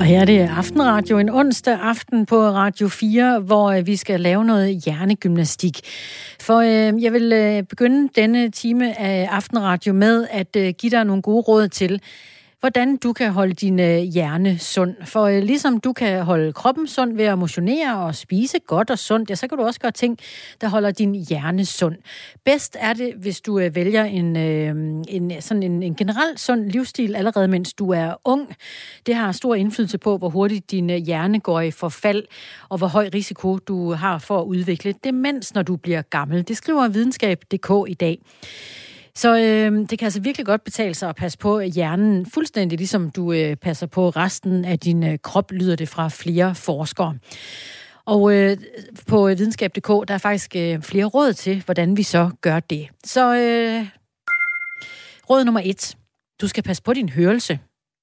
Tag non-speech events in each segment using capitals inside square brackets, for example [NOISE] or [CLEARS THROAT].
Og her er det Aftenradio, en onsdag aften på Radio 4, hvor øh, vi skal lave noget hjernegymnastik. For øh, jeg vil øh, begynde denne time af Aftenradio med at øh, give dig nogle gode råd til, hvordan du kan holde din øh, hjerne sund. For øh, ligesom du kan holde kroppen sund ved at motionere og spise godt og sundt, ja, så kan du også gøre ting, der holder din hjerne sund. Bedst er det, hvis du øh, vælger en, en, sådan en, en generel sund livsstil allerede mens du er ung. Det har stor indflydelse på, hvor hurtigt din hjerne går i forfald, og hvor høj risiko du har for at udvikle demens, når du bliver gammel. Det skriver videnskab.dk i dag. Så øh, det kan altså virkelig godt betale sig at passe på hjernen, fuldstændig ligesom du øh, passer på resten af din øh, krop, lyder det fra flere forskere. Og øh, på øh, videnskab.dk, der er faktisk øh, flere råd til, hvordan vi så gør det. Så øh, råd nummer et. Du skal passe på din hørelse.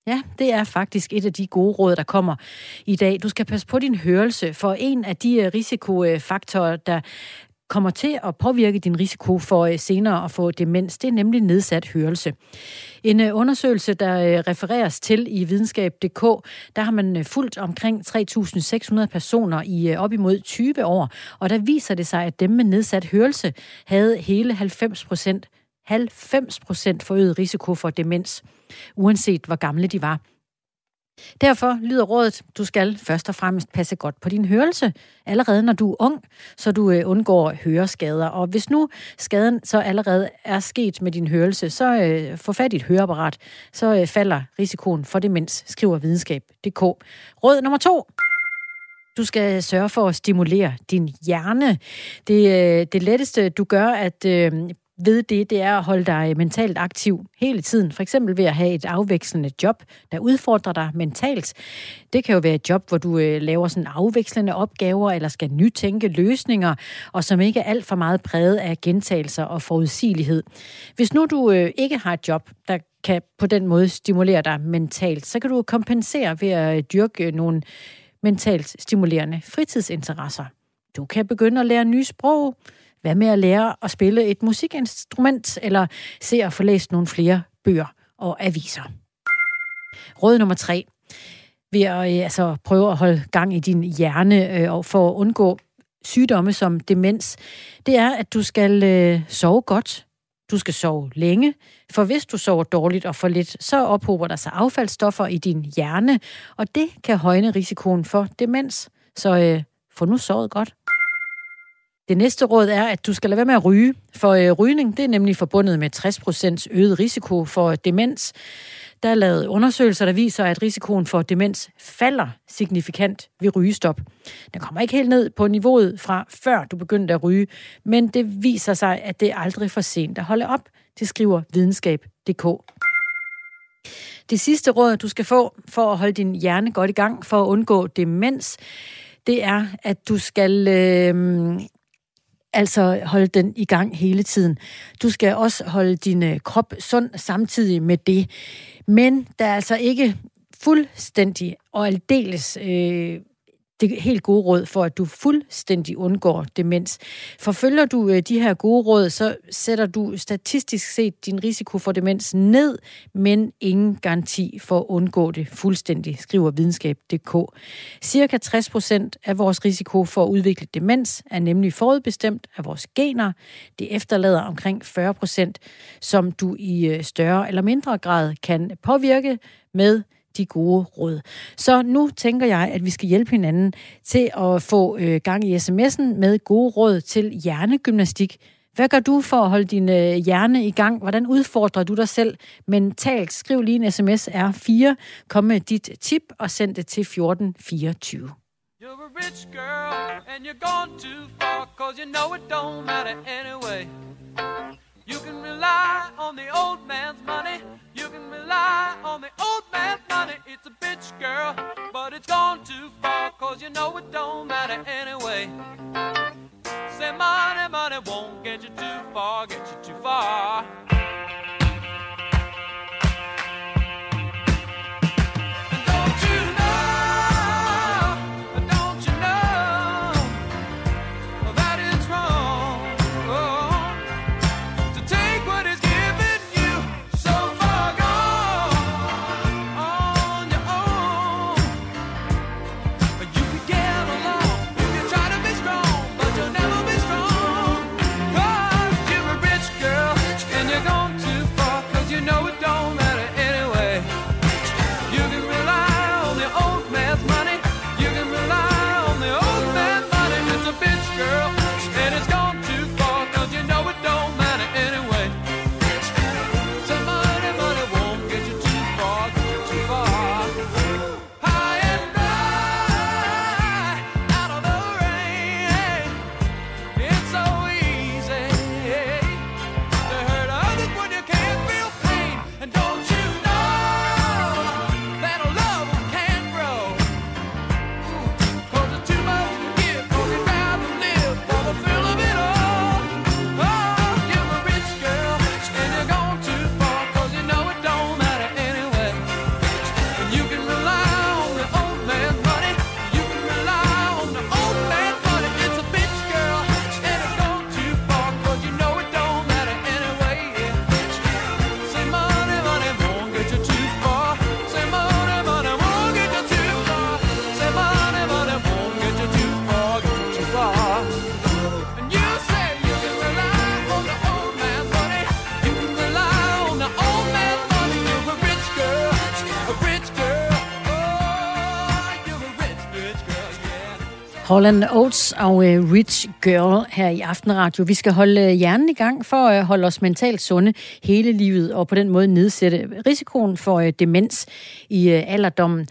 Ja, det er faktisk et af de gode råd, der kommer i dag. Du skal passe på din hørelse, for en af de øh, risikofaktorer, der kommer til at påvirke din risiko for øh, senere at få demens, det er nemlig nedsat hørelse. En øh, undersøgelse, der øh, refereres til i videnskab.dk, der har man fulgt omkring 3.600 personer i op imod 20 år, og der viser det sig, at dem med nedsat hørelse havde hele 90 procent 90 procent forøget risiko for demens, uanset hvor gamle de var. Derfor lyder rådet, du skal først og fremmest passe godt på din hørelse, allerede når du er ung, så du øh, undgår høreskader. Og hvis nu skaden så allerede er sket med din hørelse, så øh, få fat i et høreapparat, så øh, falder risikoen for demens, skriver videnskab.dk. Råd nummer to. Du skal sørge for at stimulere din hjerne. Det, øh, det letteste, du gør at øh, ved det, det er at holde dig mentalt aktiv hele tiden. For eksempel ved at have et afvekslende job, der udfordrer dig mentalt. Det kan jo være et job, hvor du øh, laver sådan afvekslende opgaver, eller skal nytænke løsninger, og som ikke er alt for meget præget af gentagelser og forudsigelighed. Hvis nu du øh, ikke har et job, der kan på den måde stimulere dig mentalt, så kan du kompensere ved at øh, dyrke nogle mentalt stimulerende fritidsinteresser. Du kan begynde at lære nye sprog, hvad med at lære at spille et musikinstrument, eller se at få læst nogle flere bøger og aviser? Råd nummer tre. Ved at øh, altså, prøve at holde gang i din hjerne øh, og for at undgå sygdomme som demens, det er, at du skal øh, sove godt. Du skal sove længe, for hvis du sover dårligt og for lidt, så ophober der sig affaldsstoffer i din hjerne, og det kan højne risikoen for demens. Så øh, få nu sovet godt. Det næste råd er, at du skal lade være med at ryge, for øh, rygning det er nemlig forbundet med 60% øget risiko for demens. Der er lavet undersøgelser, der viser, at risikoen for demens falder signifikant ved rygestop. Den kommer ikke helt ned på niveauet fra før du begyndte at ryge, men det viser sig, at det er aldrig for sent at holde op. Det skriver videnskab.dk. Det sidste råd, du skal få for at holde din hjerne godt i gang for at undgå demens, det er, at du skal øh, altså holde den i gang hele tiden. Du skal også holde din øh, krop sund samtidig med det. Men der er altså ikke fuldstændig og aldeles øh, det helt gode råd for, at du fuldstændig undgår demens. Forfølger du øh, de her gode råd, så sætter du statistisk set din risiko for demens ned, men ingen garanti for at undgå det fuldstændig, skriver videnskab.dk. Cirka 60 procent af vores risiko for at udvikle demens er nemlig forudbestemt af vores gener. Det efterlader omkring 40 procent, som du i øh, større eller mindre grad kan påvirke med de gode råd. Så nu tænker jeg, at vi skal hjælpe hinanden til at få øh, gang i sms'en med gode råd til hjernegymnastik. Hvad gør du for at holde din øh, hjerne i gang? Hvordan udfordrer du dig selv mentalt? Skriv lige en sms R4, kom med dit tip og send det til 1424. You're a rich girl, and you're gone too far, cause you know it don't matter anyway. You can rely on the old man's money. You can rely on the old man's money. It's a bitch, girl, but it's gone too far, cause you know it don't matter anyway. Say money, money won't get you too far, get you too far. Holland Oates og uh, Rich Girl her i Aftenradio. Vi skal holde øh, hjernen i gang for at øh, holde os mentalt sunde hele livet, og på den måde nedsætte risikoen for uh, demens i uh, alderdommen.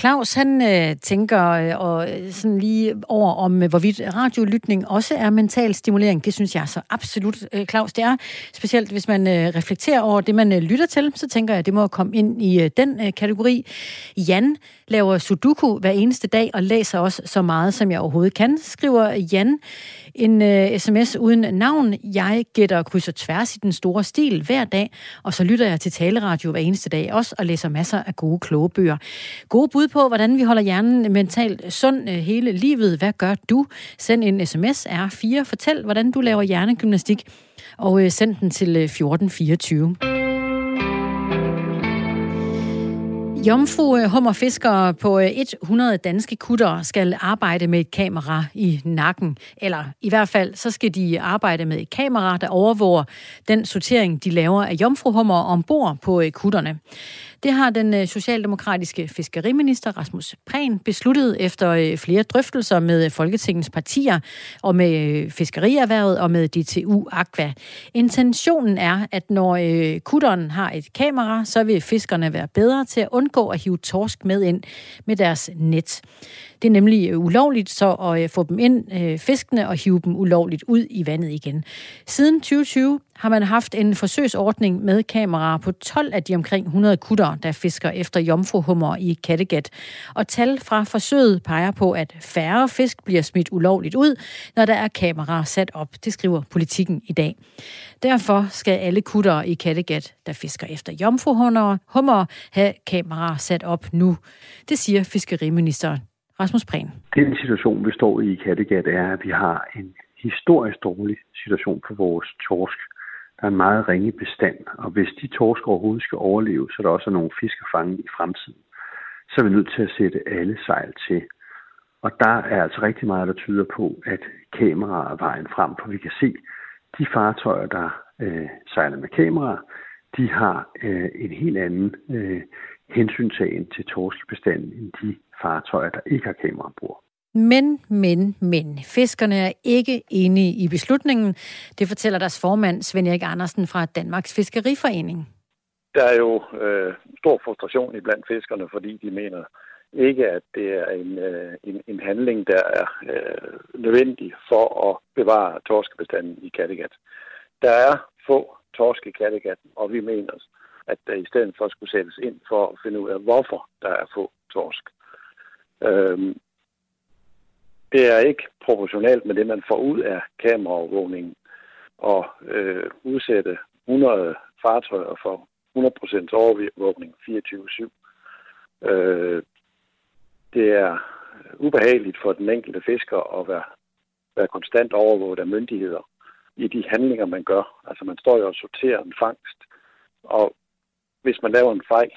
Claus, han øh, tænker øh, og øh, sådan lige over om, øh, hvorvidt radiolytning også er mental stimulering. Det synes jeg så absolut, øh, Claus, det er. Specielt hvis man øh, reflekterer over det, man øh, lytter til, så tænker jeg, at det må komme ind i øh, den øh, kategori. Jan laver sudoku hver eneste dag og læser også så meget, som jeg overhovedet kan, skriver Jan en øh, sms uden navn. Jeg gætter kryds og tværs i den store stil hver dag, og så lytter jeg til taleradio hver eneste dag også, og læser masser af gode, kloge bøger. Gode bud på, hvordan vi holder hjernen mentalt sund øh, hele livet. Hvad gør du? Send en sms R4. Fortæl, hvordan du laver hjernegymnastik, og øh, send den til øh, 1424. Jomfru øh, hummerfiskere på øh, 100 danske kutter skal arbejde med et kamera i nakken. Eller i hvert fald, så skal de arbejde med et kamera, der overvåger den sortering, de laver af jomfruhummer ombord på øh, kutterne. Det har den øh, socialdemokratiske fiskeriminister Rasmus Prehn besluttet efter øh, flere drøftelser med øh, Folketingets partier og med fiskerierhvervet og med DTU Aqua. Intentionen er, at når kutteren har et kamera, så vil fiskerne være bedre til at undgå at hive torsk med ind med deres net. Det er nemlig øh, ulovligt så at øh, få dem ind, øh, fiskene, og hive dem ulovligt ud i vandet igen. Siden 2020 har man haft en forsøgsordning med kameraer på 12 af de omkring 100 kutter, der fisker efter jomfruhummer i Kattegat. Og tal fra forsøget peger på, at færre fisk bliver smidt ulovligt ud, når der er kameraer sat op. Det skriver politikken i dag. Derfor skal alle kutter i Kattegat, der fisker efter jomfruhummer, have kameraer sat op nu. Det siger fiskeriministeren Rasmus Prehn. Den situation, vi står i i Kattegat, er, at vi har en historisk dårlig situation for vores torsk. Der er en meget ringe bestand, og hvis de torsk overhovedet skal overleve, så er der også nogle fisk at fange i fremtiden. Så er vi nødt til at sætte alle sejl til. Og der er altså rigtig meget, der tyder på, at kameraer er vejen frem, for vi kan se, de fartøjer, der øh, sejler med kameraer, de har øh, en helt anden øh, hensyntagen til torskebestanden end de fartøjer, der ikke har kamera ombord. Men, men, men. Fiskerne er ikke enige i beslutningen. Det fortæller deres formand, Svend Erik Andersen fra Danmarks Fiskeriforening. Der er jo øh, stor frustration i blandt fiskerne, fordi de mener ikke, at det er en, øh, en, en handling, der er øh, nødvendig for at bevare torskebestanden i Kattegat. Der er få torsk i Kattegat, og vi mener, at der i stedet for skulle sættes ind for at finde ud af, hvorfor der er få torsk. Øhm, det er ikke proportionalt med det, man får ud af kameraovervågningen og øh, udsætte 100 fartøjer for 100% overvågning 24-7. Øh, det er ubehageligt for den enkelte fisker at være, være konstant overvåget af myndigheder i de handlinger, man gør. Altså man står jo og sorterer en fangst, og hvis man laver en fejl,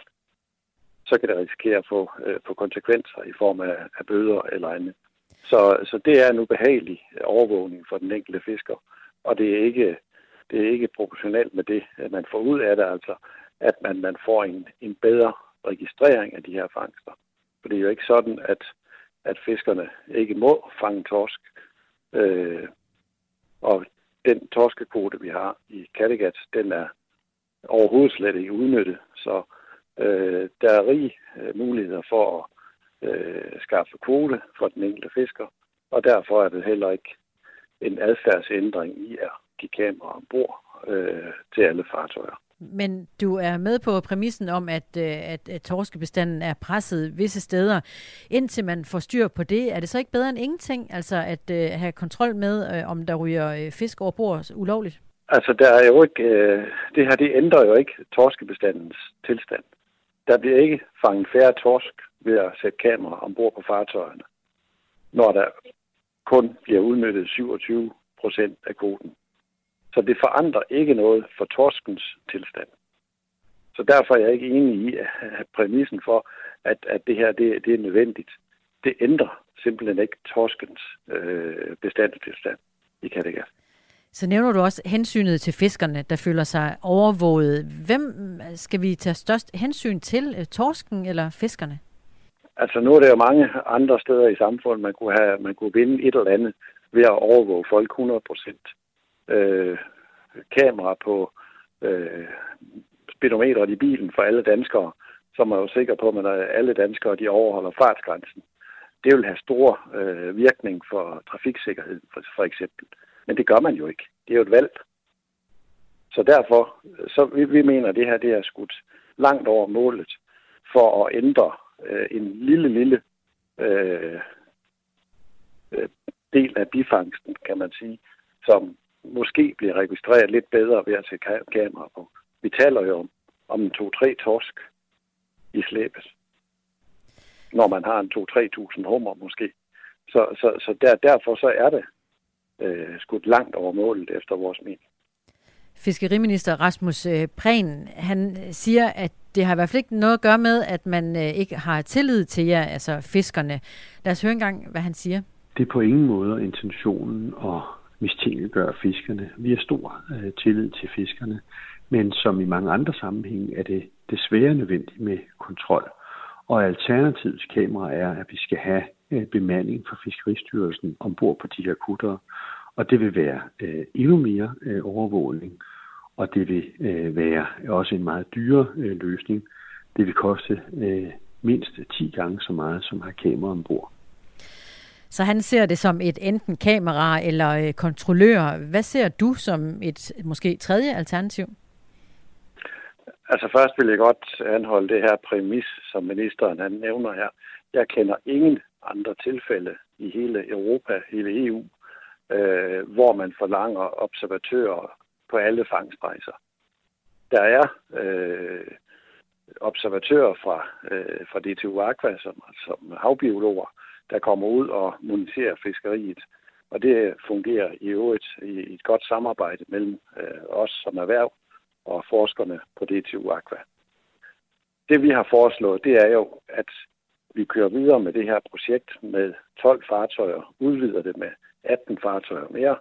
så kan det risikere at få, øh, få konsekvenser i form af, af bøder eller andet. Så, så det er en ubehagelig overvågning for den enkelte fisker, og det er ikke, det er ikke proportionalt med det, at man får ud af det, altså at man, man får en, en bedre registrering af de her fangster. For det er jo ikke sådan, at, at fiskerne ikke må fange torsk. Øh, og den torskekvote, vi har i Kattegat, den er overhovedet slet ikke udnytte. Så Øh, der er rig øh, muligheder for at øh, skaffe kvote for den enkelte fisker, og derfor er det heller ikke en adfærdsændring i at give kamera ombord øh, til alle fartøjer. Men du er med på præmissen om, at, øh, at, at torskebestanden er presset visse steder. Indtil man får styr på det, er det så ikke bedre end ingenting? Altså at at have kontrol med, øh, om der ryger fisk over bord ulovligt? Altså der er jo ikke, øh, det her det ændrer jo ikke torskebestandens tilstand. Der bliver ikke fanget færre torsk ved at sætte kamera ombord på fartøjerne, når der kun bliver udnyttet 27 procent af kvoten. Så det forandrer ikke noget for torskens tilstand. Så derfor er jeg ikke enig i at præmissen for, at, at det her det, det er nødvendigt. Det ændrer simpelthen ikke torskens øh, bestandstilstand i Kattegat. Så nævner du også hensynet til fiskerne, der føler sig overvåget. Hvem øh, skal vi tage størst hensyn til, øh, torsken eller fiskerne? Altså nu er der jo mange andre steder i samfundet, man kunne, have, man kunne vinde et eller andet ved at overvåge folk 100 procent. Øh, kamera på øh, speedometeret i bilen for alle danskere, så man er jo sikker på, at alle danskere de overholder fartsgrænsen. Det vil have stor øh, virkning for trafiksikkerheden, for, for eksempel. Men det gør man jo ikke. Det er jo et valg. Så derfor, så vi, vi mener, at det her det er skudt langt over målet for at ændre øh, en lille, lille øh, øh, del af bifangsten, kan man sige, som måske bliver registreret lidt bedre ved at sætte kamera på. Vi taler jo om, om en 2-3 torsk i slæbet, når man har en 2-3.000 hummer måske. Så, så, så der, derfor så er det øh, skudt langt over målet efter vores mening. Fiskeriminister Rasmus øh, Prehn, han siger, at det har i hvert fald ikke noget at gøre med, at man øh, ikke har tillid til jer, altså fiskerne. Lad os høre engang, hvad han siger. Det er på ingen måde intentionen at mistænkeliggøre fiskerne. Vi har stor øh, tillid til fiskerne, men som i mange andre sammenhænge er det desværre nødvendigt med kontrol. Og alternativets kamera er, at vi skal have øh, bemanding fra Fiskeristyrelsen ombord på de her kutter. Og det vil være øh, endnu mere øh, overvågning, og det vil øh, være også en meget dyre øh, løsning. Det vil koste øh, mindst 10 gange så meget, som har kamera ombord. Så han ser det som et enten kamera eller øh, kontrollør. Hvad ser du som et måske tredje alternativ? Altså først vil jeg godt anholde det her præmis, som ministeren han nævner her. Jeg kender ingen andre tilfælde i hele Europa, hele EU, øh, hvor man forlanger observatører på alle fangstrejser. Der er øh, observatører fra, øh, fra DTU Aqua, som, som havbiologer, der kommer ud og moniterer fiskeriet. Og det fungerer i øvrigt i et godt samarbejde mellem øh, os som erhverv og forskerne på DTU Aqua. Det vi har foreslået, det er jo, at vi kører videre med det her projekt med 12 fartøjer, udvider det med 18 fartøjer mere.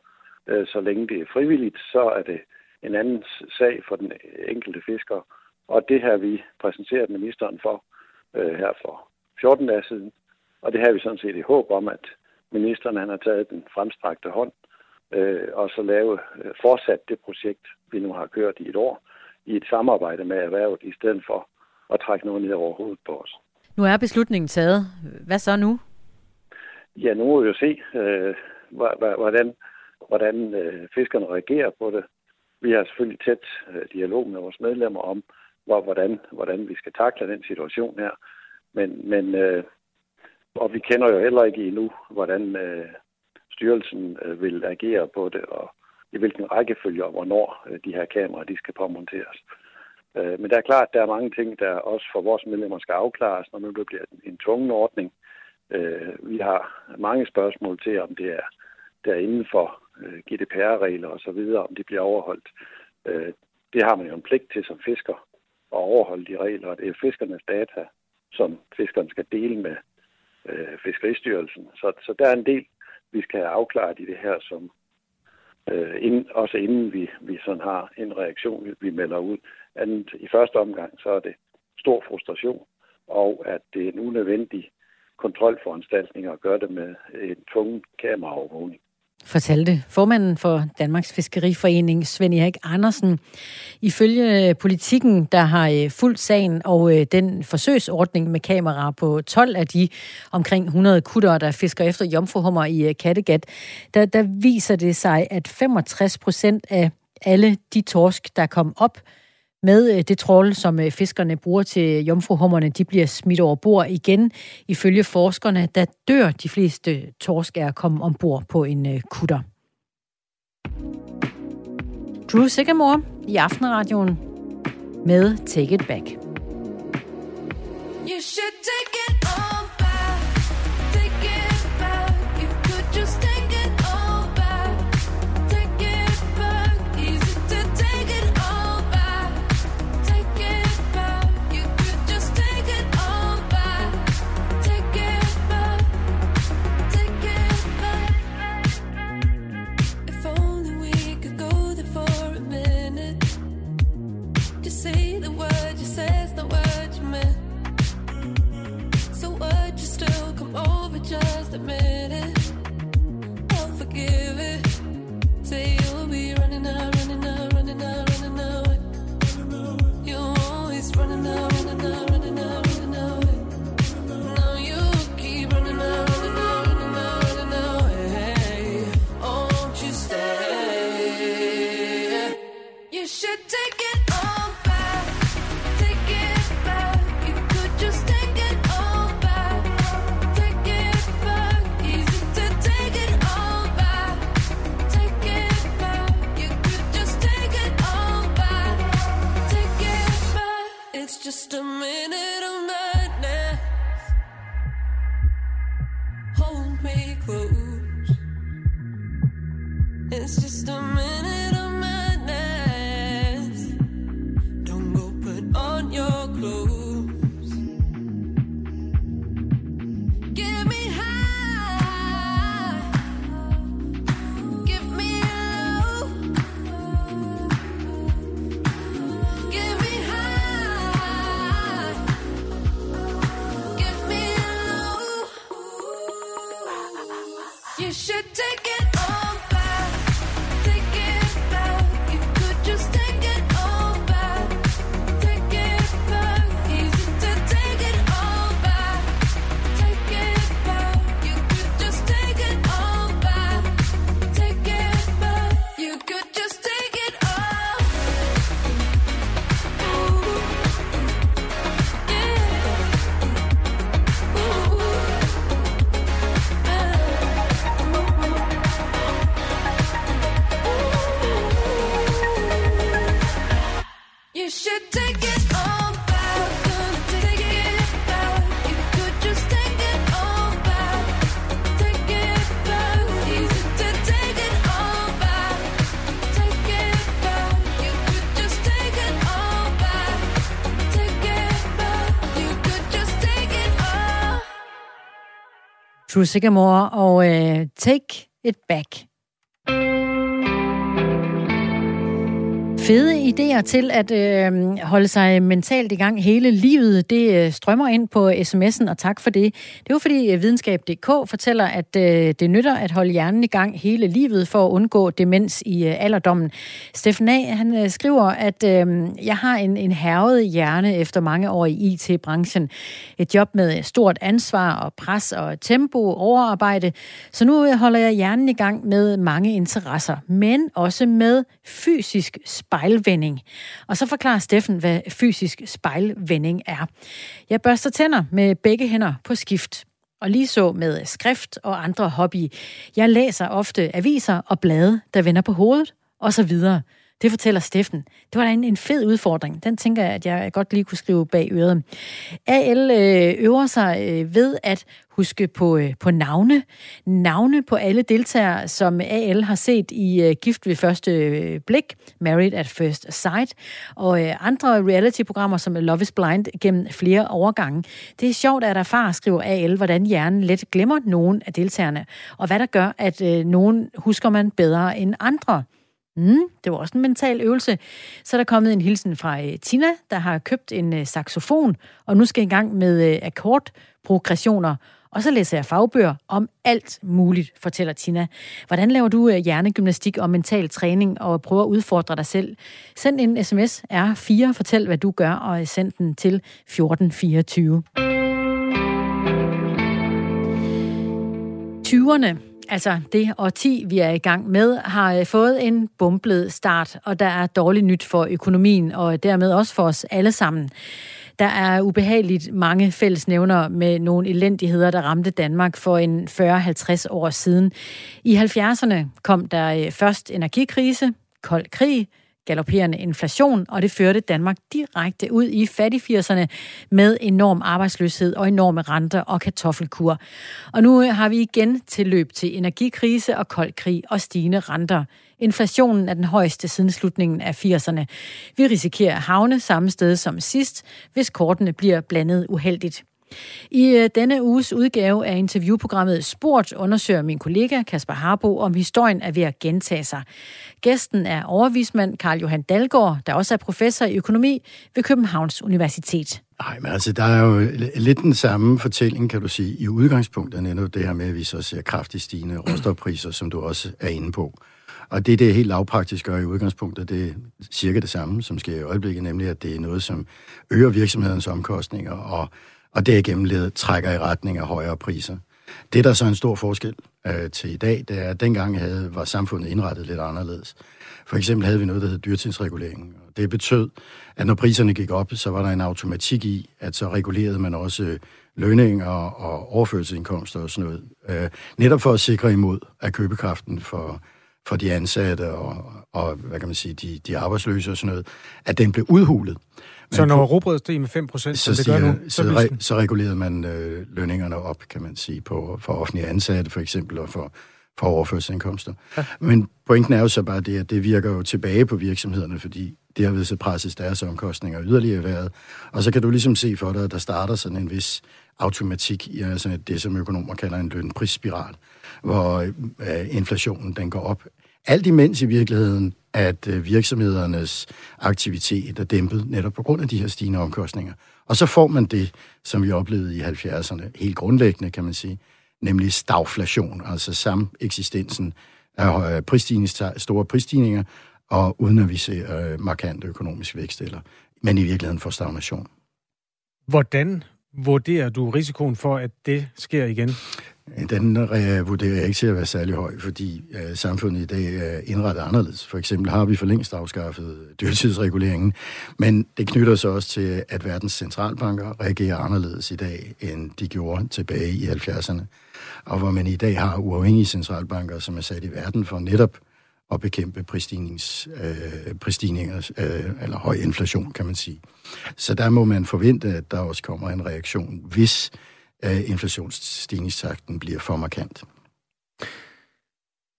Øh, så længe det er frivilligt, så er det en anden sag for den enkelte fisker. Og det har vi præsenteret ministeren for øh, her for 14 dage siden. Og det har vi sådan set i håb om, at ministeren han har taget den fremstrakte hånd øh, og så lave øh, fortsat det projekt, vi nu har kørt i et år, i et samarbejde med erhvervet, i stedet for at trække noget ned over hovedet på os. Nu er beslutningen taget. Hvad så nu? Ja, nu må vi jo se, øh, hvordan, hvordan øh, fiskerne reagerer på det. Vi har selvfølgelig tæt øh, dialog med vores medlemmer om, hvor, hvordan, hvordan vi skal takle den situation her. Men, men øh, og vi kender jo heller ikke endnu, hvordan øh, styrelsen øh, vil agere på det, og i hvilken rækkefølge og hvornår øh, de her kameraer de skal påmonteres. Øh, men det er klart, at der er mange ting, der også for vores medlemmer skal afklares, når det bliver en, en tvungen ordning. Øh, vi har mange spørgsmål til, om det er der inden for øh, GDPR-regler osv., om det bliver overholdt. Øh, det har man jo en pligt til som fisker at overholde de regler, og det er fiskernes data, som fiskerne skal dele med øh, Fiskeristyrelsen. Så, så der er en del, vi skal have afklaret i det her, som øh, inden, også inden vi, vi sådan har en reaktion, vi, vi melder ud. Andet, I første omgang, så er det stor frustration, og at det er en unødvendig kontrolforanstaltning at gøre det med en tvungen kameraovervågning fortalte formanden for Danmarks Fiskeriforening, Svend Erik Andersen. Ifølge øh, politikken, der har øh, fuldt sagen og øh, den forsøgsordning med kamera på 12 af de omkring 100 kutter, der fisker efter jomfruhummer i øh, Kattegat, der, der viser det sig, at 65 procent af alle de torsk, der kom op med øh, det trål, som øh, fiskerne bruger til jomfruhummerne, de bliver smidt over bord igen. Ifølge forskerne, der dør de fleste torsk af at komme ombord på en øh, kutter. Drew Sigamore i Aftenradioen med Take It Back. You should take it The man. just a minute True Sigamore og uh, Take It Back. Fede idéer til at øh, holde sig mentalt i gang hele livet, det øh, strømmer ind på sms'en, og tak for det. Det er jo fordi øh, videnskab.dk fortæller, at øh, det nytter at holde hjernen i gang hele livet for at undgå demens i øh, alderdommen. Steffen A. han øh, skriver, at øh, jeg har en, en hervet hjerne efter mange år i IT-branchen. Et job med stort ansvar og pres og tempo, overarbejde. Så nu øh, holder jeg hjernen i gang med mange interesser, men også med fysisk spejl spejlvending. Og så forklarer Steffen, hvad fysisk spejlvending er. Jeg børster tænder med begge hænder på skift. Og lige så med skrift og andre hobby. Jeg læser ofte aviser og blade, der vender på hovedet, og så videre. Det fortæller Steffen. Det var da en, en fed udfordring. Den tænker jeg, at jeg godt lige kunne skrive bag øret. AL øh, øver sig øh, ved at huske på, øh, på navne. Navne på alle deltagere, som AL har set i Gift ved første blik, Married at First Sight, og andre reality-programmer som Love is Blind gennem flere overgange. Det er sjovt at erfare, skriver AL, hvordan hjernen let glemmer nogen af deltagerne, og hvad der gør, at nogen husker man bedre end andre. Mm, det var også en mental øvelse. Så er der kommet en hilsen fra uh, Tina, der har købt en uh, saxofon, og nu skal i gang med uh, akkordprogressioner. Og så læser jeg fagbøger om alt muligt, fortæller Tina. Hvordan laver du uh, hjernegymnastik og mental træning og prøver at udfordre dig selv? Send en sms R4, fortæl hvad du gør, og send den til 1424. 20'erne altså det årti, vi er i gang med, har øh, fået en bumblet start, og der er dårligt nyt for økonomien, og dermed også for os alle sammen. Der er ubehageligt mange fællesnævner med nogle elendigheder, der ramte Danmark for en 40-50 år siden. I 70'erne kom der øh, først energikrise, kold krig, galopperende inflation, og det førte Danmark direkte ud i fattigfirserne med enorm arbejdsløshed og enorme renter og kartoffelkur. Og nu øh, har vi igen til løb til energikrise og kold krig og stigende renter. Inflationen er den højeste siden slutningen af 80'erne. Vi risikerer at havne samme sted som sidst, hvis kortene bliver blandet uheldigt. I øh, denne uges udgave af interviewprogrammet Sport undersøger min kollega Kasper Harbo, om historien er ved at gentage sig. Gæsten er overvismand Karl Johan Dalgaard, der også er professor i økonomi ved Københavns Universitet. Nej, men altså, der er jo lidt den samme fortælling, kan du sige, i udgangspunktet, netop det her med, at vi så ser kraftigt stigende råstofpriser, som du også er inde på. Og det, det er helt lavpraktisk gør i udgangspunktet, det er cirka det samme, som sker i øjeblikket, nemlig at det er noget, som øger virksomhedens omkostninger og og derigennem ledet trækker i retning af højere priser. Det, der så er en stor forskel øh, til i dag, det er, at dengang havde, var samfundet indrettet lidt anderledes. For eksempel havde vi noget, der hed dyrtidsregulering. Og det betød, at når priserne gik op, så var der en automatik i, at så regulerede man også øh, lønninger og overførselsindkomster og sådan noget. Øh, netop for at sikre imod, at købekraften for, for de ansatte og, og hvad kan man sige, de, de arbejdsløse og sådan noget, at den blev udhulet. Så når råbrødet steg med 5 procent, det gør nu, så, så, re, så regulerede man øh, lønningerne op, kan man sige, på, for offentlige ansatte for eksempel, og for, for overførselsindkomster. Ja. Men pointen er jo så bare det, at det virker jo tilbage på virksomhederne, fordi det har ved så presses deres omkostninger yderligere været. Og så kan du ligesom se for dig, at der starter sådan en vis automatik i altså det, som økonomer kalder en lønprisspiral, hvor øh, inflationen den går op. Alt imens i virkeligheden, at øh, virksomhedernes aktivitet er dæmpet netop på grund af de her stigende omkostninger. Og så får man det, som vi oplevede i 70'erne, helt grundlæggende, kan man sige, nemlig stagflation, altså sameksistensen af øh, prisstigninger, store prisstigninger, og uden at vi ser øh, markant økonomisk vækst, eller, men i virkeligheden for stagnation. Hvordan vurderer du risikoen for, at det sker igen? Den øh, vurderer jeg ikke til at være særlig høj, fordi øh, samfundet i dag er indrettet anderledes. For eksempel har vi for længst afskaffet dyrtidsreguleringen, men det knytter sig også til, at verdens centralbanker reagerer anderledes i dag, end de gjorde tilbage i 70'erne. Og hvor man i dag har uafhængige centralbanker, som er sat i verden for netop at bekæmpe prisstignings, øh, prisstigninger, øh, eller høj inflation, kan man sige. Så der må man forvente, at der også kommer en reaktion, hvis øh, inflationsstigningstakten bliver for markant.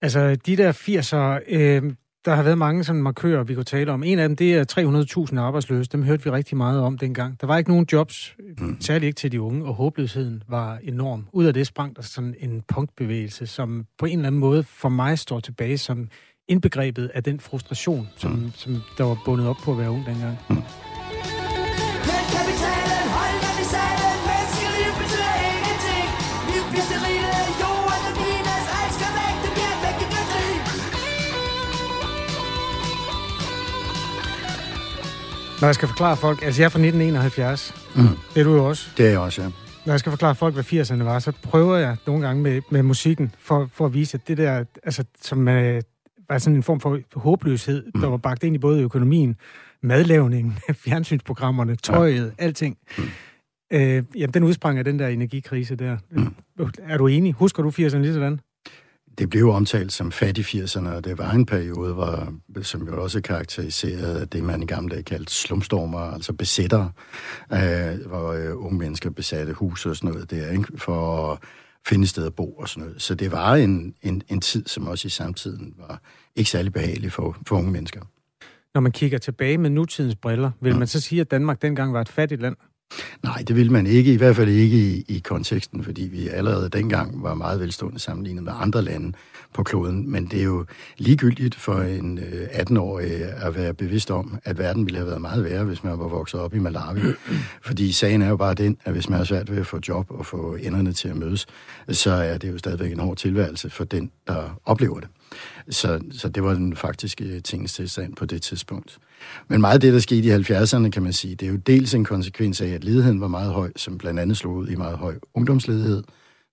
Altså, de der 80'er, øh, der har været mange sådan markører, vi kunne tale om. En af dem, det er 300.000 arbejdsløse. Dem hørte vi rigtig meget om dengang. Der var ikke nogen jobs, mm. særligt ikke til de unge, og håbløsheden var enorm. Ud af det sprang der sådan en punktbevægelse, som på en eller anden måde for mig står tilbage som indbegrebet af den frustration, som, mm. som der var bundet op på at være ung dengang. Mm. Når jeg skal forklare folk, altså jeg er fra 1971, mm. det er du jo også. Det er jeg også, ja. Når jeg skal forklare folk, hvad 80'erne var, så prøver jeg nogle gange med, med musikken, for, for at vise, at det der, altså, som øh, var sådan en form for håbløshed, mm. der var bagt ind i både økonomien, madlavningen, [LAUGHS] fjernsynsprogrammerne, tøjet, ja. alting. Mm. Øh, jamen, den udsprang af den der energikrise der. Mm. Er du enig? Husker du 80'erne lige sådan? Det blev omtalt som fattig 80'erne, og det var en periode, hvor, som jo også karakteriserede af det, man i gamle dage kaldte slumstormer, altså besættere, øh, hvor øh, unge mennesker besatte hus og sådan noget der, ikke? for at finde sted at bo og sådan noget. Så det var en, en, en tid, som også i samtiden var ikke særlig behagelig for, for unge mennesker. Når man kigger tilbage med nutidens briller, vil ja. man så sige, at Danmark dengang var et fattigt land? Nej, det vil man ikke, i hvert fald ikke i, i konteksten, fordi vi allerede dengang var meget velstående sammenlignet med andre lande på kloden. Men det er jo ligegyldigt for en øh, 18-årig øh, at være bevidst om, at verden ville have været meget værre, hvis man var vokset op i Malawi. [CLEARS THROAT] Fordi sagen er jo bare den, at hvis man har svært ved at få job og få enderne til at mødes, så er det jo stadigvæk en hård tilværelse for den, der oplever det. Så, så det var den faktiske øh, tingens tilstand på det tidspunkt. Men meget af det, der skete i 70'erne, kan man sige, det er jo dels en konsekvens af, at ledigheden var meget høj, som blandt andet slog ud i meget høj ungdomsledighed.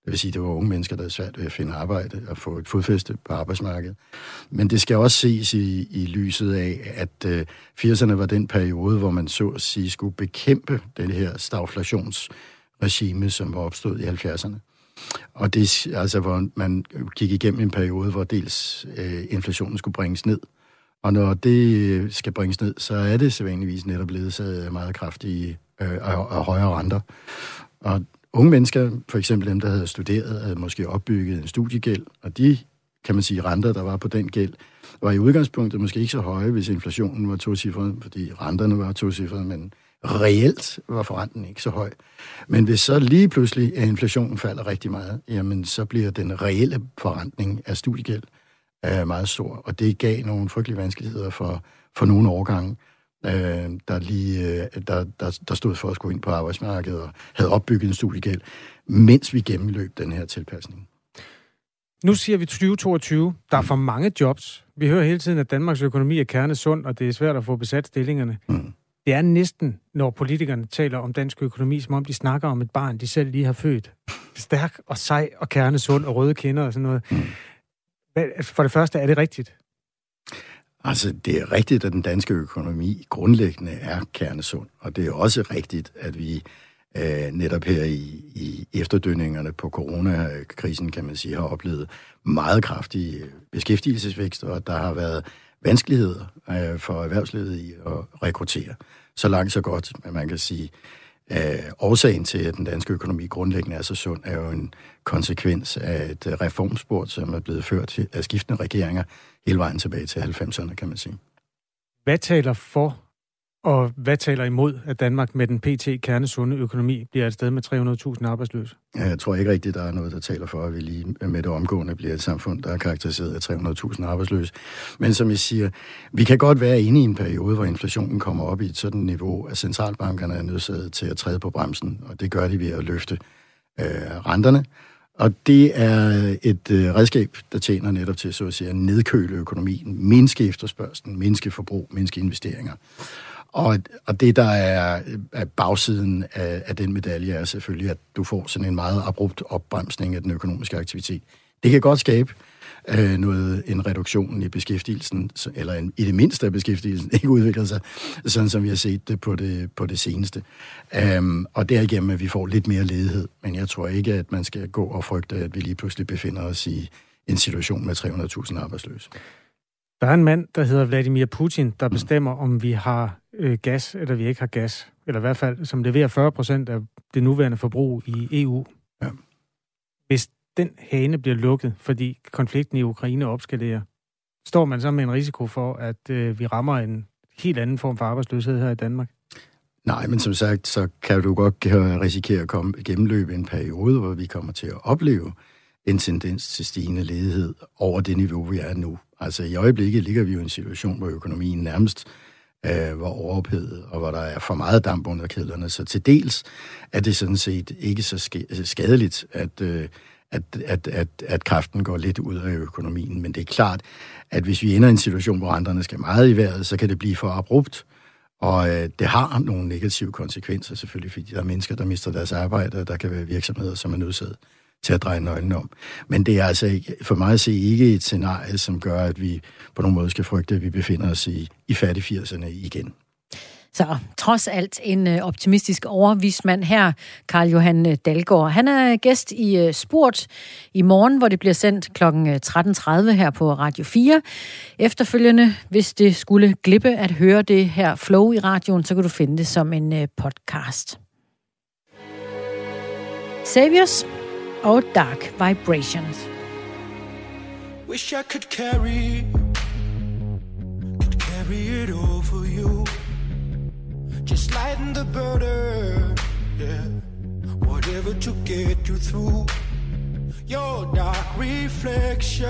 Det vil sige, at det var unge mennesker, der havde svært ved at finde arbejde og få et fodfæste på arbejdsmarkedet. Men det skal også ses i, i lyset af, at øh, 80'erne var den periode, hvor man så at sige skulle bekæmpe den her stagflationsregime, som var opstået i 70'erne. Og det altså, hvor man gik igennem en periode, hvor dels øh, inflationen skulle bringes ned, og når det øh, skal bringes ned, så er det sædvanligvis netop ledsaget af meget kraftige øh, og, og højere renter. Og unge mennesker, for eksempel dem, der havde studeret, havde måske opbygget en studiegæld, og de, kan man sige, renter, der var på den gæld, var i udgangspunktet måske ikke så høje, hvis inflationen var tocifret, fordi renterne var tocifrede, men reelt var forrenten ikke så høj. Men hvis så lige pludselig at inflationen falder rigtig meget, jamen så bliver den reelle forrentning af studiegæld er meget stor, og det gav nogle frygtelige vanskeligheder for, for nogle årgange, øh, der, lige, øh, der, der, der stod for at skulle ind på arbejdsmarkedet og havde opbygget en studiegæld, mens vi gennemløb den her tilpasning. Nu siger vi 2022, der er for mange jobs. Vi hører hele tiden, at Danmarks økonomi er kernesund, og det er svært at få besat stillingerne. Mm. det er næsten, når politikerne taler om dansk økonomi, som om de snakker om et barn, de selv lige har født. Stærk og sej og kernesund og røde kinder og sådan noget. Altså, for det første, er det rigtigt? Altså, det er rigtigt, at den danske økonomi grundlæggende er kernesund, og det er også rigtigt, at vi øh, netop her i, i efterdønningerne på coronakrisen, kan man sige, har oplevet meget kraftig øh, beskæftigelsesvækst, og der har været vanskeligheder øh, for erhvervslivet i at rekruttere. Så langt, så godt, men man kan sige, at øh, årsagen til, at den danske økonomi grundlæggende er så sund, er jo en konsekvens af et reformspor, som er blevet ført af skiftende regeringer hele vejen tilbage til 90'erne, kan man sige. Hvad taler for og hvad taler imod, at Danmark med den pt. kernesunde økonomi bliver et sted med 300.000 arbejdsløse? Ja, jeg tror ikke rigtigt, der er noget, der taler for, at vi lige med det omgående bliver et samfund, der er karakteriseret af 300.000 arbejdsløse. Men som jeg siger, vi kan godt være inde i en periode, hvor inflationen kommer op i et sådan niveau, at centralbankerne er nødsaget til at træde på bremsen, og det gør de ved at løfte øh, renterne. Og det er et øh, redskab, der tjener netop til så at sige, at nedkøle økonomien, mindske efterspørgselen, mindske forbrug, mindske investeringer. Og, og det, der er, er bagsiden af, af den medalje, er selvfølgelig, at du får sådan en meget abrupt opbremsning af den økonomiske aktivitet. Det kan godt skabe øh, noget, en reduktion i beskæftigelsen, eller en, i det mindste af beskæftigelsen [LAUGHS] ikke udvikler sig, sådan som vi har set det på det, på det seneste. Um, og derigennem, at vi får lidt mere ledighed. Men jeg tror ikke, at man skal gå og frygte, at vi lige pludselig befinder os i en situation med 300.000 arbejdsløse. Der er en mand, der hedder Vladimir Putin, der bestemmer, om vi har øh, gas, eller vi ikke har gas. Eller i hvert fald, som leverer 40 procent af det nuværende forbrug i EU. Ja. Hvis den hane bliver lukket, fordi konflikten i Ukraine opskalerer, står man så med en risiko for, at øh, vi rammer en helt anden form for arbejdsløshed her i Danmark? Nej, men som sagt, så kan du godt risikere at komme gennemløbe en periode, hvor vi kommer til at opleve en tendens til stigende ledighed over det niveau, vi er nu. Altså i øjeblikket ligger vi jo i en situation, hvor økonomien nærmest øh, var overophedet, og hvor der er for meget damp under kedlerne. Så til dels er det sådan set ikke så øh, skadeligt, at, øh, at, at, at, at kraften går lidt ud af økonomien. Men det er klart, at hvis vi ender i en situation, hvor renterne skal meget i vejret, så kan det blive for abrupt. Og øh, det har nogle negative konsekvenser selvfølgelig, fordi der er mennesker, der mister deres arbejde, og der kan være virksomheder, som er nødsaget til at dreje nøglen om. Men det er altså ikke, for mig at se ikke et scenarie, som gør, at vi på nogen måde skal frygte, at vi befinder os i, i fattig 80'erne igen. Så trods alt en øh, optimistisk overvismand her, Karl Johan øh, Dalgaard. Han er gæst i øh, Sport i morgen, hvor det bliver sendt kl. 13.30 her på Radio 4. Efterfølgende, hvis det skulle glippe at høre det her flow i radioen, så kan du finde det som en podcast. Saviors og Dark Vibrations. Wish I could carry, could carry it all for you. Just lighten the burden, yeah. Whatever to get you through. Your dark reflections,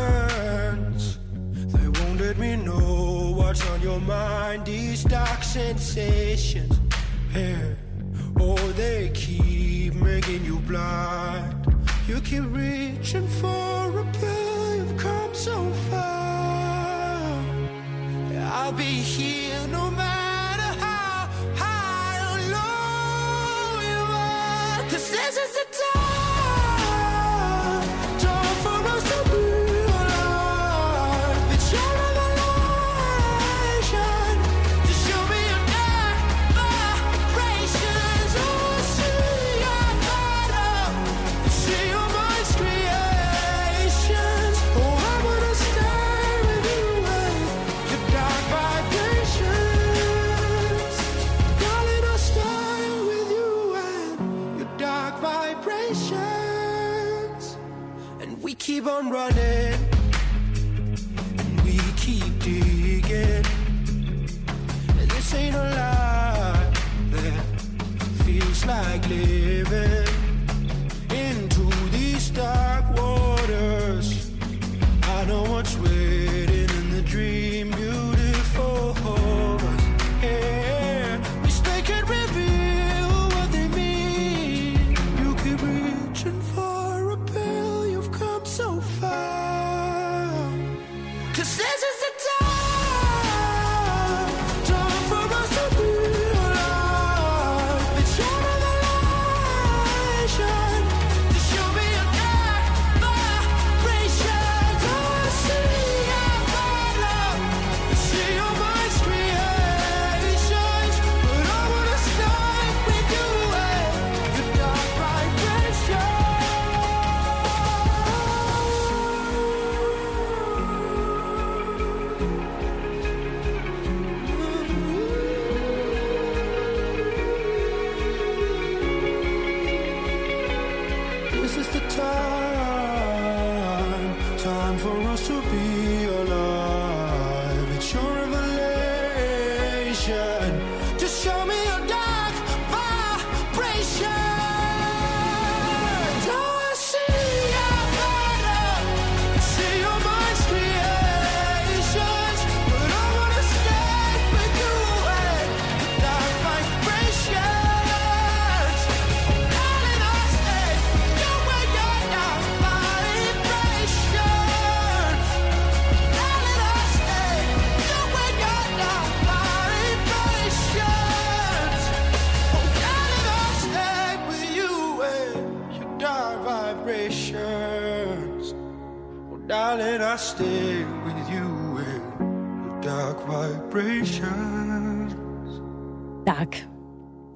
they won't let me know what's on your mind. These dark sensations, yeah. Oh, they keep making you blind. You keep reaching for a you've come so far. I'll be here no matter how high or low you this is the time.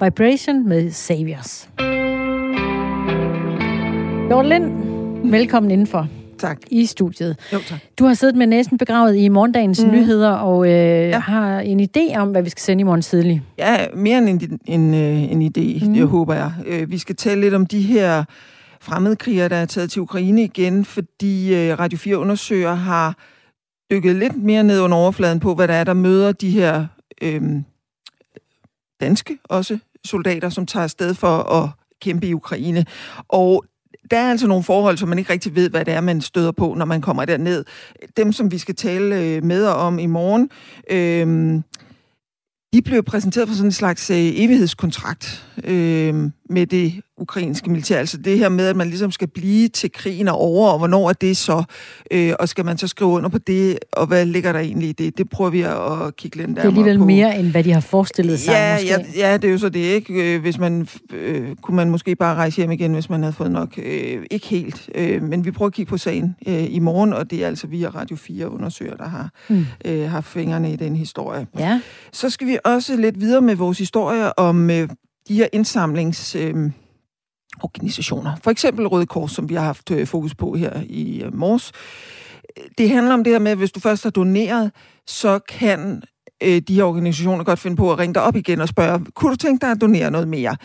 Vibration med Saviors. Dorte Lind, velkommen indenfor. Tak. I studiet. Jo, tak. Du har siddet med næsten begravet i morgendagens mm. nyheder, og øh, ja. har en idé om, hvad vi skal sende i morgen tidlig. Ja, mere end en, en, øh, en idé, mm. jeg håber jeg. Øh, vi skal tale lidt om de her fremmedkrigere, der er taget til Ukraine igen, fordi øh, Radio 4 undersøger har dykket lidt mere ned under overfladen på, hvad der er, der møder de her øh, danske også soldater, som tager afsted for at kæmpe i Ukraine. Og der er altså nogle forhold, som man ikke rigtig ved, hvad det er, man støder på, når man kommer derned. Dem, som vi skal tale øh, med om i morgen, øh, de blev præsenteret for sådan en slags øh, evighedskontrakt øh, med det ukrainske militær. Altså det her med, at man ligesom skal blive til krigen og over, og hvornår er det så? Øh, og skal man så skrive under på det, og hvad ligger der egentlig i det? Det prøver vi at kigge lidt nærmere på. Det er alligevel på. mere, end hvad de har forestillet sig, ja, måske. Ja, ja, det er jo så det, ikke? Øh, hvis man, øh, kunne man måske bare rejse hjem igen, hvis man havde fået nok. Øh, ikke helt, øh, men vi prøver at kigge på sagen øh, i morgen, og det er altså via Radio 4 undersøger, der har, mm. øh, har fingrene i den historie. Ja. Så skal vi også lidt videre med vores historie om øh, de her indsamlings... Øh, organisationer. For eksempel Røde Kors, som vi har haft øh, fokus på her i øh, Mors. Det handler om det her med, at hvis du først har doneret, så kan øh, de her organisationer godt finde på at ringe dig op igen og spørge, kunne du tænke dig at donere noget mere?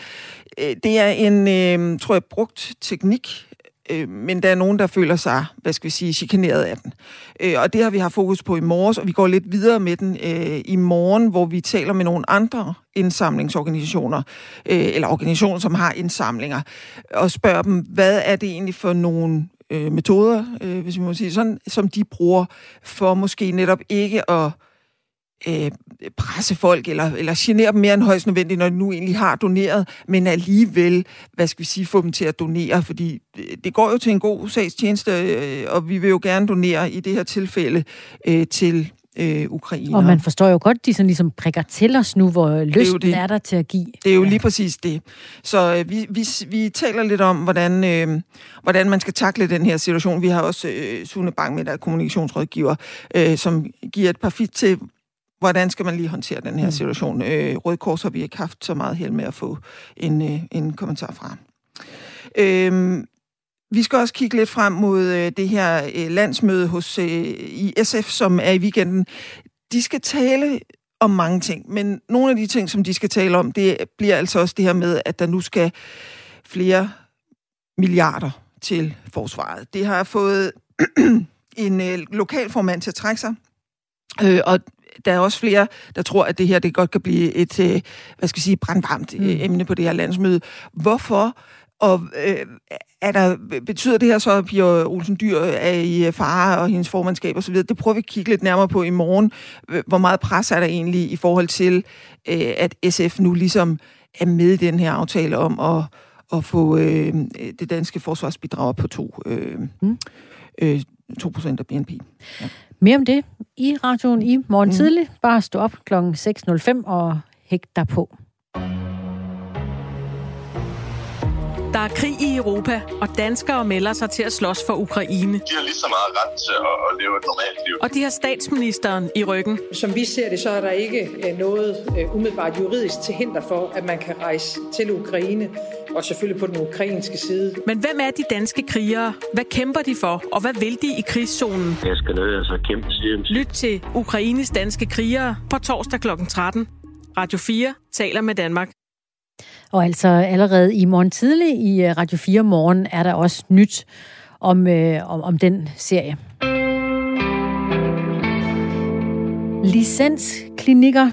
Øh, det er en, øh, tror jeg, brugt teknik, øh, men der er nogen, der føler sig, hvad skal vi sige, chikaneret af den. Øh, og det har vi haft fokus på i morges, og vi går lidt videre med den øh, i morgen, hvor vi taler med nogle andre indsamlingsorganisationer, øh, eller organisationer, som har indsamlinger, og spørger dem, hvad er det egentlig for nogle øh, metoder, øh, hvis vi må sige sådan, som de bruger for måske netop ikke at øh, presse folk eller, eller genere dem mere end højst nødvendigt, når de nu egentlig har doneret, men alligevel, hvad skal vi sige, få dem til at donere, fordi det går jo til en god sagstjeneste, øh, og vi vil jo gerne donere i det her tilfælde øh, til øh, Ukraine. Og man forstår jo godt, de sådan ligesom prikker til os nu, hvor lysten er, det. er der til at give. Det er jo ja. lige præcis det. Så øh, vi, vi, vi taler lidt om, hvordan, øh, hvordan man skal takle den her situation. Vi har også øh, Sune Bang med, der er kommunikationsrådgiver, øh, som giver et par fit til, hvordan skal man lige håndtere den her mm. situation? Øh, Røde Kors har vi ikke haft så meget held med at få en, øh, en kommentar fra. Øh, vi skal også kigge lidt frem mod øh, det her øh, landsmøde hos øh, i SF, som er i weekenden. De skal tale om mange ting, men nogle af de ting, som de skal tale om, det bliver altså også det her med, at der nu skal flere milliarder til forsvaret. Det har fået [CLEARS THROAT] en øh, lokalformand til at trække sig, øh, og der er også flere, der tror, at det her det godt kan blive et, øh, hvad skal jeg sige, brandvarmt øh, mm. emne på det her landsmøde. Hvorfor? Og øh, er der, betyder det her så, at Pia Olsen Dyr er i fare og hendes formandskab osv.? Det prøver vi at kigge lidt nærmere på i morgen. Hvor meget pres er der egentlig i forhold til, øh, at SF nu ligesom er med i den her aftale om at, at få øh, det danske forsvarsbidrag på to, øh, mm. øh, 2% af BNP. Ja. Mere om det i radioen i morgen mm. tidlig. Bare stå op kl. 6.05 og hægt dig på. Der er krig i Europa, og danskere melder sig til at slås for Ukraine. De har lige så meget ret til at leve et normalt liv. Og de har statsministeren i ryggen. Som vi ser det, så er der ikke øh, noget øh, umiddelbart juridisk til hinder for, at man kan rejse til Ukraine, og selvfølgelig på den ukrainske side. Men hvem er de danske krigere? Hvad kæmper de for, og hvad vil de i krigszonen? Jeg skal ned altså kæmpe. Lyt til Ukraines danske krigere på torsdag kl. 13. Radio 4 taler med Danmark. Og altså allerede i morgen tidlig i øh, Radio 4 Morgen er der også nyt om, øh, om, om den serie. Licensklinikker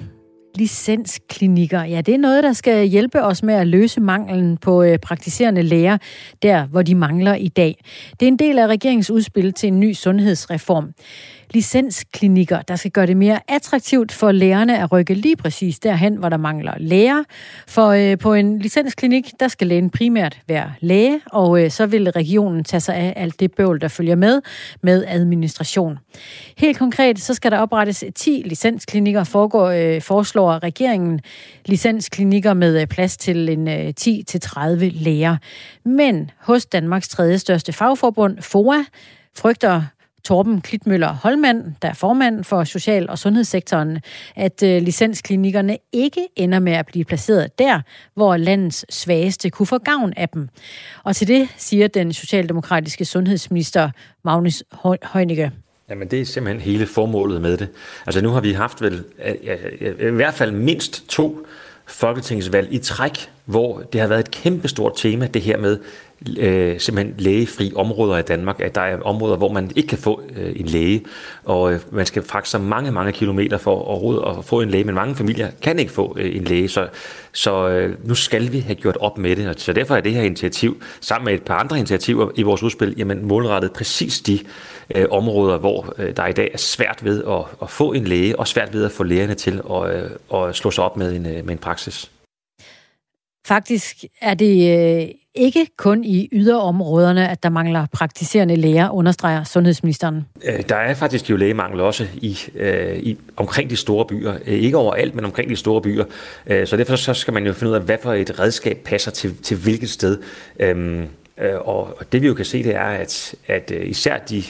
licensklinikker. Ja, det er noget, der skal hjælpe os med at løse manglen på øh, praktiserende læger, der hvor de mangler i dag. Det er en del af regeringens udspil til en ny sundhedsreform licensklinikker, der skal gøre det mere attraktivt for lærerne at rykke lige præcis derhen, hvor der mangler læger. For øh, på en licensklinik, der skal lægen primært være læge, og øh, så vil regionen tage sig af alt det bøvl, der følger med, med administration. Helt konkret, så skal der oprettes 10 licensklinikker, foregår, øh, foreslår regeringen licensklinikker med øh, plads til en øh, 10-30 læger. Men hos Danmarks tredje største fagforbund, FOA, frygter Torben Klitmøller Holmand, der er formand for social- og sundhedssektoren, at øh, licensklinikkerne ikke ender med at blive placeret der, hvor landets svageste kunne få gavn af dem. Og til det siger den socialdemokratiske sundhedsminister Magnus Heunicke. Jamen, det er simpelthen hele formålet med det. Altså, nu har vi haft vel i hvert fald mindst to folketingsvalg i træk, hvor det har været et kæmpestort tema, det her med øh, simpelthen lægefri områder i Danmark, at der er områder, hvor man ikke kan få øh, en læge, og øh, man skal faktisk så mange, mange kilometer for at og få en læge, men mange familier kan ikke få øh, en læge, så, så øh, nu skal vi have gjort op med det, og så derfor er det her initiativ, sammen med et par andre initiativer i vores udspil, jamen målrettet præcis de øh, områder, hvor øh, der i dag er svært ved at, at få en læge, og svært ved at få lægerne til at, øh, at slå sig op med en, øh, med en praksis. Faktisk er det øh, ikke kun i yderområderne, at der mangler praktiserende læger, understreger sundhedsministeren. Øh, der er faktisk jo lægemangel også i, øh, i omkring de store byer. Øh, ikke overalt, men omkring de store byer. Så derfor så skal man jo finde ud af, hvad for et redskab passer til, til hvilket sted. Øhm, og det vi jo kan se, det er, at, at især de,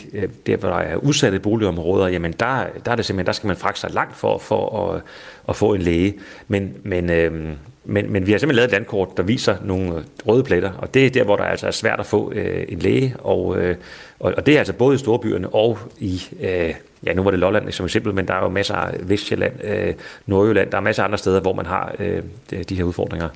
der, hvor der er udsatte boligområder, jamen der, der er det simpelthen, der skal man fragte sig langt for, for at, at få en læge. Men, men øhm, men, men vi har simpelthen lavet et landkort, der viser nogle røde pletter, og det er der, hvor der altså er svært at få øh, en læge, og, øh, og, og det er altså både i storbyerne og i, øh, ja nu var det Lolland som eksempel, men der er jo masser af Vestjylland, øh, Nordjylland, der er masser af andre steder, hvor man har øh, de her udfordringer.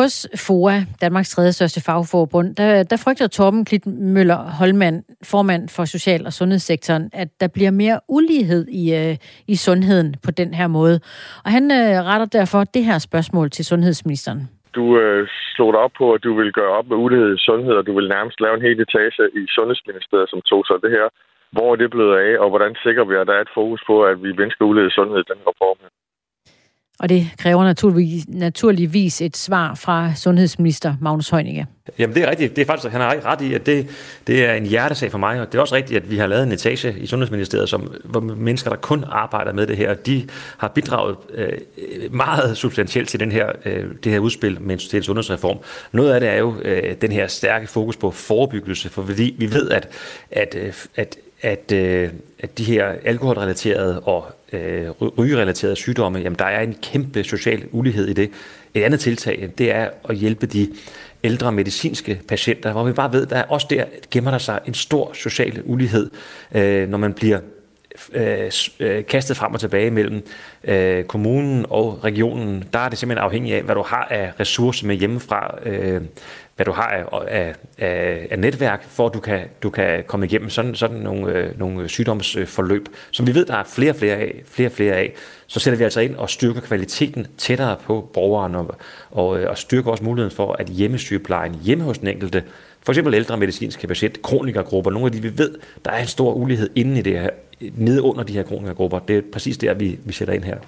Hos FOA, Danmarks tredje største fagforbund, der, der frygter Torben Klitmøller Holmand, formand for social- og sundhedssektoren, at der bliver mere ulighed i, øh, i sundheden på den her måde. Og han øh, retter derfor det her spørgsmål til sundhedsministeren. Du øh, slog dig op på, at du vil gøre op med ulighed i sundhed, og du vil nærmest lave en hel etage i Sundhedsministeriet, som tog sig det her. Hvor er det blevet af, og hvordan sikrer vi, at der er et fokus på, at vi mindsker ulighed i sundhed i den reform? Og det kræver naturligvis, naturligvis et svar fra sundhedsminister Magnus Heunicke. Jamen det er rigtigt. Det er faktisk, han har ret i, at det, det er en hjertesag for mig. Og det er også rigtigt, at vi har lavet en etage i Sundhedsministeriet, som, hvor mennesker, der kun arbejder med det her, de har bidraget øh, meget substantielt til den her, øh, det her udspil med en sundhedsreform. Noget af det er jo øh, den her stærke fokus på forebyggelse, for fordi vi ved, at, at, øh, at at, øh, at de her alkoholrelaterede og øh, rygerelaterede sygdomme, jamen der er en kæmpe social ulighed i det. Et andet tiltag, det er at hjælpe de ældre medicinske patienter, hvor vi bare ved, der er også der gemmer der sig en stor social ulighed, øh, når man bliver øh, øh, kastet frem og tilbage mellem øh, kommunen og regionen. Der er det simpelthen afhængigt af, hvad du har af ressourcer med hjemmefra. Øh, hvad du har af, af, af, af netværk, for at du kan, du kan komme igennem sådan, sådan nogle, øh, nogle sygdomsforløb, som vi ved, der er flere og flere af, flere, flere af, så sætter vi altså ind og styrker kvaliteten tættere på borgeren, og, og, øh, og styrker også muligheden for, at hjemmesygeplejen hjemme hos den enkelte, for eksempel ældre medicinske patient, kronikergrupper, nogle af de, vi ved, der er en stor ulighed inde i det her, nede under de her kronikergrupper. Det er præcis der, vi, vi sætter ind her.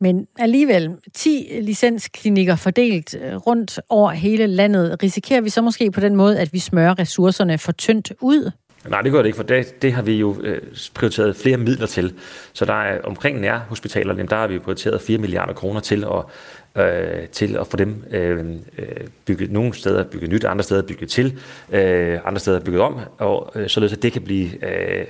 Men alligevel, 10 licensklinikker fordelt øh, rundt over hele landet, risikerer vi så måske på den måde, at vi smører ressourcerne for tyndt ud? Nej, det gør det ikke, for det, det har vi jo øh, prioriteret flere midler til. Så der er omkring nærhospitalerne, der har vi prioriteret 4 milliarder kroner til at, øh, til at få dem øh, øh, bygget nogle steder bygget nyt, andre steder bygget til, øh, andre steder bygget om, og øh, således at det kan blive øh,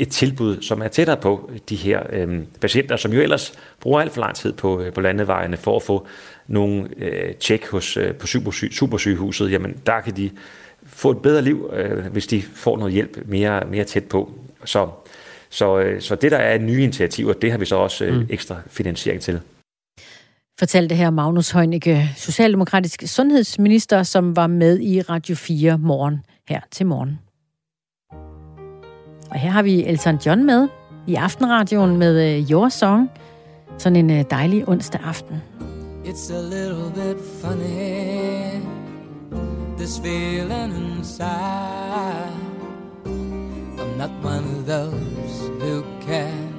et tilbud, som er tættere på de her øh, patienter, som jo ellers bruger alt for lang tid på, øh, på landevejene for at få nogle øh, tjek hos, øh, på supersy, supersygehuset. Jamen, der kan de få et bedre liv, øh, hvis de får noget hjælp mere, mere tæt på. Så, så, øh, så det, der er nye initiativer, det har vi så også øh, mm. ekstra finansiering til fortalte her Magnus Heunicke, socialdemokratisk sundhedsminister, som var med i Radio 4 morgen her til morgen. Og her har vi Elton John med i Aftenradioen med øh, Your Song. Sådan en øh, dejlig onsdag aften. It's a little bit funny This feeling inside I'm not one of those who can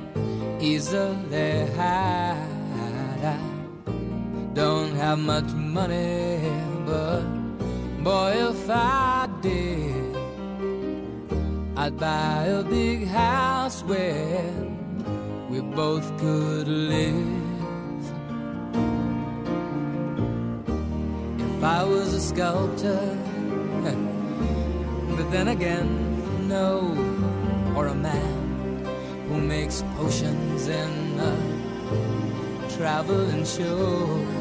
easily hide Don't have much money, but boy, if I did, I'd buy a big house where we both could live. If I was a sculptor, [LAUGHS] but then again, no, or a man who makes potions in a uh, traveling show.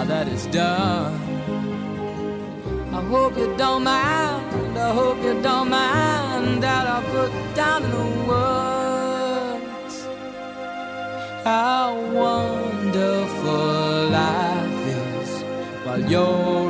now that it's done, I hope you don't mind. I hope you don't mind that I put down in the words how wonderful life is while you're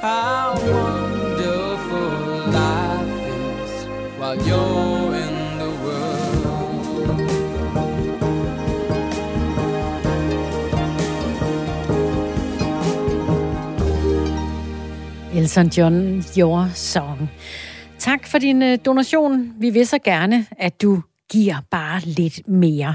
how wonderful life is while you're in the world. Elton John, Your Song. Tak for din øh, donation. Vi vil så gerne, at du giver bare lidt mere.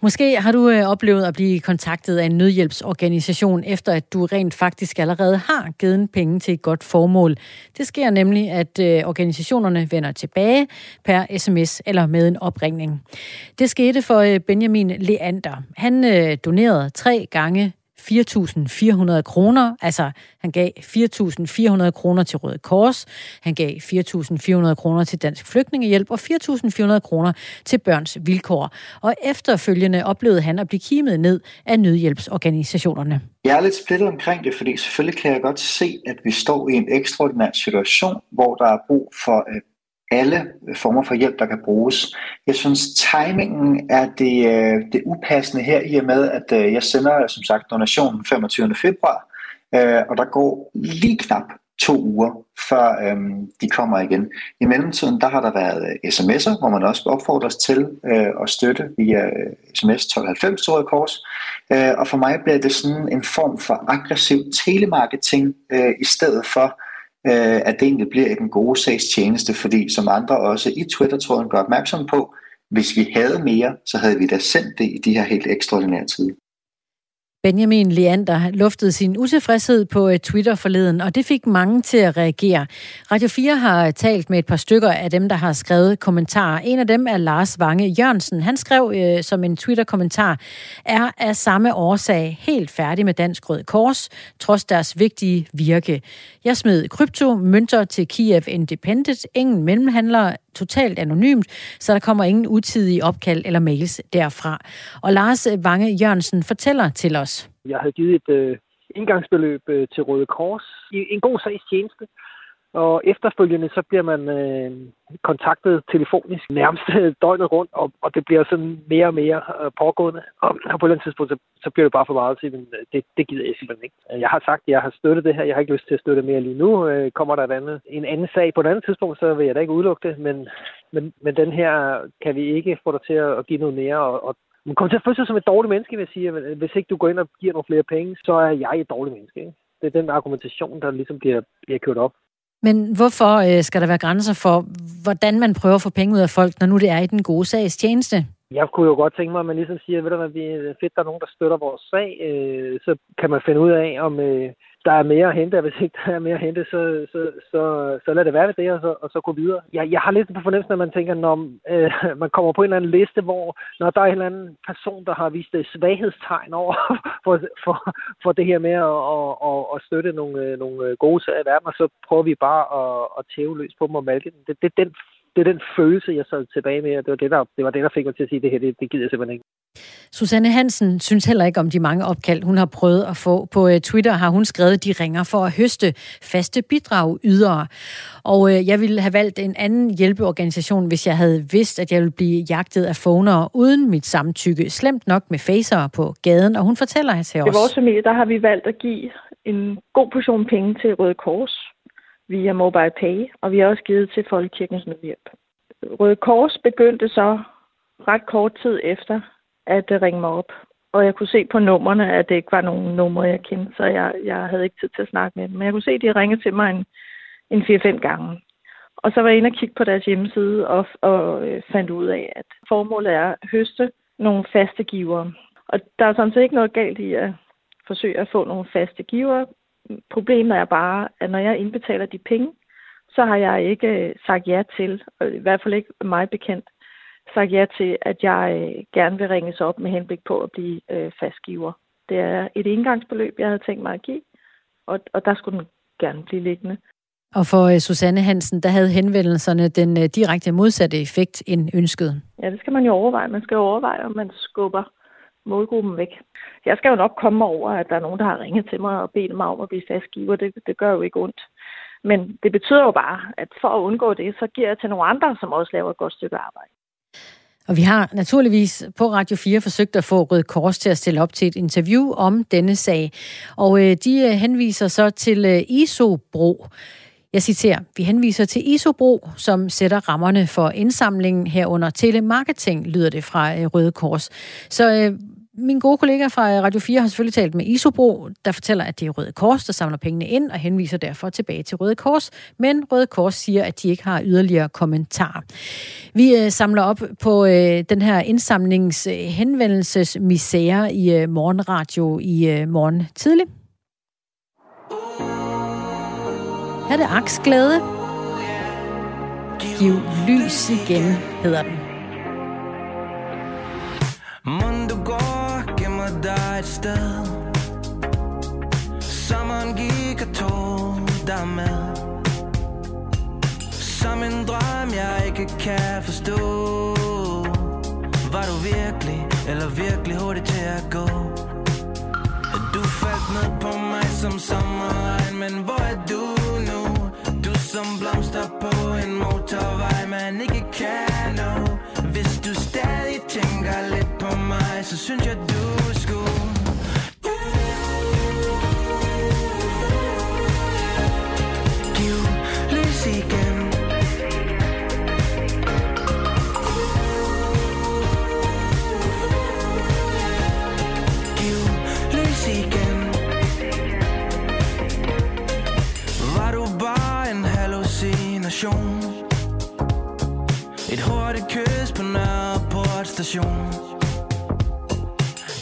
Måske har du øh, oplevet at blive kontaktet af en nødhjælpsorganisation, efter at du rent faktisk allerede har givet en penge til et godt formål. Det sker nemlig, at øh, organisationerne vender tilbage per sms eller med en opringning. Det skete for øh, Benjamin Leander. Han øh, donerede tre gange 4.400 kroner, altså han gav 4.400 kroner til Røde Kors, han gav 4.400 kroner til Dansk Flygtningehjælp og 4.400 kroner til Børns Vilkår. Og efterfølgende oplevede han at blive kimet ned af nødhjælpsorganisationerne. Jeg er lidt splittet omkring det, fordi selvfølgelig kan jeg godt se, at vi står i en ekstraordinær situation, hvor der er brug for at alle former for hjælp, der kan bruges. Jeg synes, timingen er det, øh, det upassende her, i og med, at øh, jeg sender som sagt donationen 25. februar, øh, og der går lige knap to uger, før øhm, de kommer igen. I mellemtiden, der har der været sms'er, hvor man også opfordres til øh, at støtte via sms 1290 til Røde Kors. Øh, og for mig bliver det sådan en form for aggressiv telemarketing, øh, i stedet for, øh, at det egentlig bliver en gode sags tjeneste, fordi som andre også i Twitter-tråden gør opmærksom på, hvis vi havde mere, så havde vi da sendt det i de her helt ekstraordinære tider. Benjamin Leander luftede sin utilfredshed på øh, Twitter forleden, og det fik mange til at reagere. Radio 4 har øh, talt med et par stykker af dem, der har skrevet kommentarer. En af dem er Lars Vange Jørgensen. Han skrev øh, som en Twitter-kommentar, er af samme årsag helt færdig med Dansk Rød Kors, trods deres vigtige virke. Jeg smed krypto, mønter til Kiev Independent, ingen mellemhandlere, totalt anonymt, så der kommer ingen utidige opkald eller mails derfra. Og Lars Vange Jørgensen fortæller til os. Jeg havde givet et øh, indgangsbeløb øh, til Røde Kors i en god sags tjeneste. Og efterfølgende så bliver man øh, kontaktet telefonisk nærmest [LAUGHS] døgnet rundt, og, og det bliver sådan mere og mere øh, pågående. Og, og på et eller andet tidspunkt, så, så bliver det bare for meget til, men øh, det, det gider jeg simpelthen ikke. Jeg har sagt, at jeg har støttet det her, jeg har ikke lyst til at støtte mere lige nu. Øh, kommer der et andet, en anden sag på et andet tidspunkt, så vil jeg da ikke udelukke det, men, men, men den her kan vi ikke få dig til at give noget mere, og, og man kommer til at føle sig som et dårligt menneske, vil jeg sige. Hvis ikke du går ind og giver nogle flere penge, så er jeg et dårligt menneske. Ikke? Det er den argumentation, der ligesom bliver, bliver kørt op. Men hvorfor øh, skal der være grænser for, hvordan man prøver at få penge ud af folk, når nu det er i den gode sags tjeneste? Jeg kunne jo godt tænke mig, at man ligesom siger, ved du hvad, vi er fedt, der er nogen, der støtter vores sag, øh, så kan man finde ud af, om øh, der er mere at hente, og hvis ikke der er mere at hente, så, så, så, så lad det være ved det, og så, og så gå videre. Jeg, jeg har lidt på fornemmelsen, at man tænker, når øh, [LAUGHS] man kommer på en eller anden liste, hvor når der er en eller anden person, der har vist et svaghedstegn over [LAUGHS] for, for, for det her med at, at, at, at støtte nogle, øh, nogle øh, gode sager i verden, og så prøver vi bare at, at tæve løs på dem og malke dem. Det, det, den, det er den følelse, jeg sad tilbage med, og det var det, der, det var det, der fik mig til at sige, at det her, det, det gider jeg simpelthen ikke. Susanne Hansen synes heller ikke om de mange opkald, hun har prøvet at få. På øh, Twitter har hun skrevet, de ringer for at høste faste bidrag ydere. Og øh, jeg ville have valgt en anden hjælpeorganisation, hvis jeg havde vidst, at jeg ville blive jagtet af fonere uden mit samtykke. Slemt nok med facer på gaden, og hun fortæller her til os. I vores familie, der har vi valgt at give en god portion penge til Røde Kors via Mobile Pay, og vi har også givet til Folkekirkens Nødhjælp. Røde Kors begyndte så ret kort tid efter at øh, ringe mig op. Og jeg kunne se på numrene, at det ikke var nogen numre, jeg kendte, så jeg, jeg havde ikke tid til at snakke med dem. Men jeg kunne se, at de ringede til mig en, en 4-5 gange. Og så var jeg inde og kigge på deres hjemmeside og, og øh, fandt ud af, at formålet er at høste nogle faste givere. Og der er sådan set ikke noget galt i at forsøge at få nogle faste giver. Problemet er bare, at når jeg indbetaler de penge, så har jeg ikke øh, sagt ja til, i hvert fald ikke mig bekendt, sagt ja til, at jeg øh, gerne vil ringes op med henblik på at blive øh, fastgiver. Det er et indgangsbeløb, jeg havde tænkt mig at give, og, og der skulle den gerne blive liggende. Og for øh, Susanne Hansen, der havde henvendelserne den øh, direkte modsatte effekt end ønsket. Ja, det skal man jo overveje. Man skal jo overveje, om man skubber målgruppen væk. Jeg skal jo nok komme over, at der er nogen, der har ringet til mig og bedt mig om at blive fastgiver. Det, det gør jo ikke ondt. Men det betyder jo bare, at for at undgå det, så giver jeg til nogle andre, som også laver et godt stykke arbejde. Og vi har naturligvis på Radio 4 forsøgt at få Røde Kors til at stille op til et interview om denne sag. Og øh, de øh, henviser så til øh, ISO-bro. Jeg citerer, vi henviser til ISOBRO, som sætter rammerne for indsamlingen herunder telemarketing, lyder det fra øh, Røde Kors. Så øh, min gode kollega fra øh, Radio 4 har selvfølgelig talt med Isobro, der fortæller, at det er Røde Kors, der samler pengene ind og henviser derfor tilbage til Røde Kors. Men Røde Kors siger, at de ikke har yderligere kommentarer. Vi øh, samler op på øh, den her indsamlingshenvendelsesmisære øh, i øh, morgenradio i øh, morgen tidlig. Her er det aksglæde. Giv lys igen, hedder den. Et sted. Sommeren gik og tog dig med. Som en drøm, jeg ikke kan forstå. Var du virkelig, eller virkelig hurtig til at gå? Du faldt ned på mig som sommerregn Men hvor er du nu? Du som blomster på en motorvej Man ikke kan nå. Hvis du stadig tænker lidt på mig Så synes jeg du station. Et hurtigt kys på Nørreport station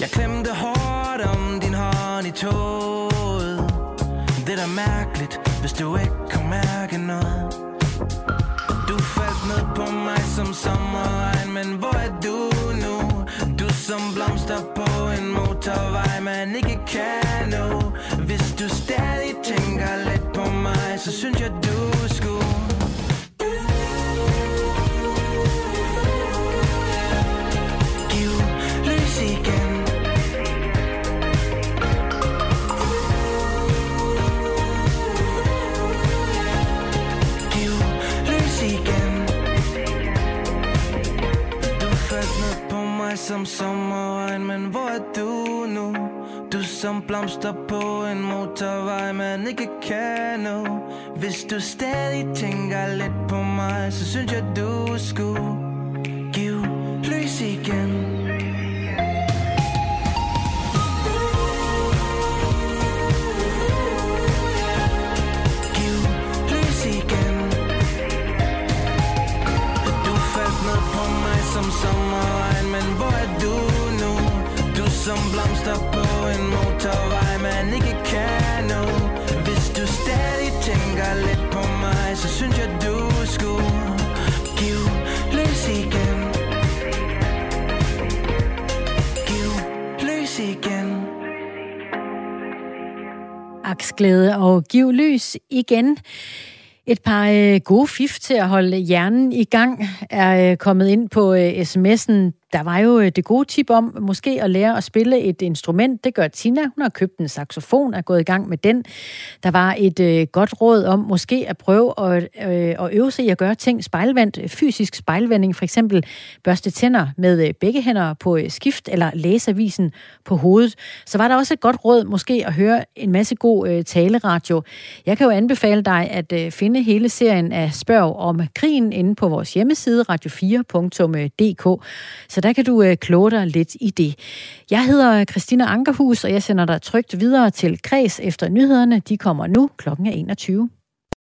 Jeg klemte hårdt om din hånd i toget. Det er da mærkeligt, hvis du ikke kan mærke noget. Du faldt ned på mig som sommerregn Men hvor er du nu? Du som blomster på en motorvej Man ikke kan nå. Hvis du stadig tænker lidt på mig Så synes jeg du skulle som sommerregn Men hvor er du nu? Du som blomster på en motorvej Man ikke kan nå. Hvis du stadig tænker lidt på mig Så synes jeg du skulle Give lys igen. Giv lys igen. Du faldt ned på mig som som blomster på en motorvej Man ikke kan nå Hvis du stadig tænker lidt på mig Så synes jeg du skulle Giv lys igen Giv løs igen Aksglæde og giv lys igen. Et par øh, gode fif til at holde hjernen i gang er øh, kommet ind på øh, sms'en. Der var jo øh, det gode tip om måske at lære at spille et instrument. Det gør Tina. Hun har købt en saxofon og er gået i gang med den. Der var et øh, godt råd om måske at prøve at, øh, at øve sig i at gøre ting spejlvendt. Fysisk spejlvending, for eksempel børste tænder med øh, begge hænder på øh, skift eller læse avisen på hovedet. Så var der også et godt råd måske at høre en masse god øh, taleradio. Jeg kan jo anbefale dig at øh, finde hele serien af spørg om krigen inde på vores hjemmeside radio4.dk. Så der kan du øh, kloge dig lidt i det. Jeg hedder øh, Christina Ankerhus, og jeg sender dig trygt videre til Kreds efter nyhederne. De kommer nu klokken er 21.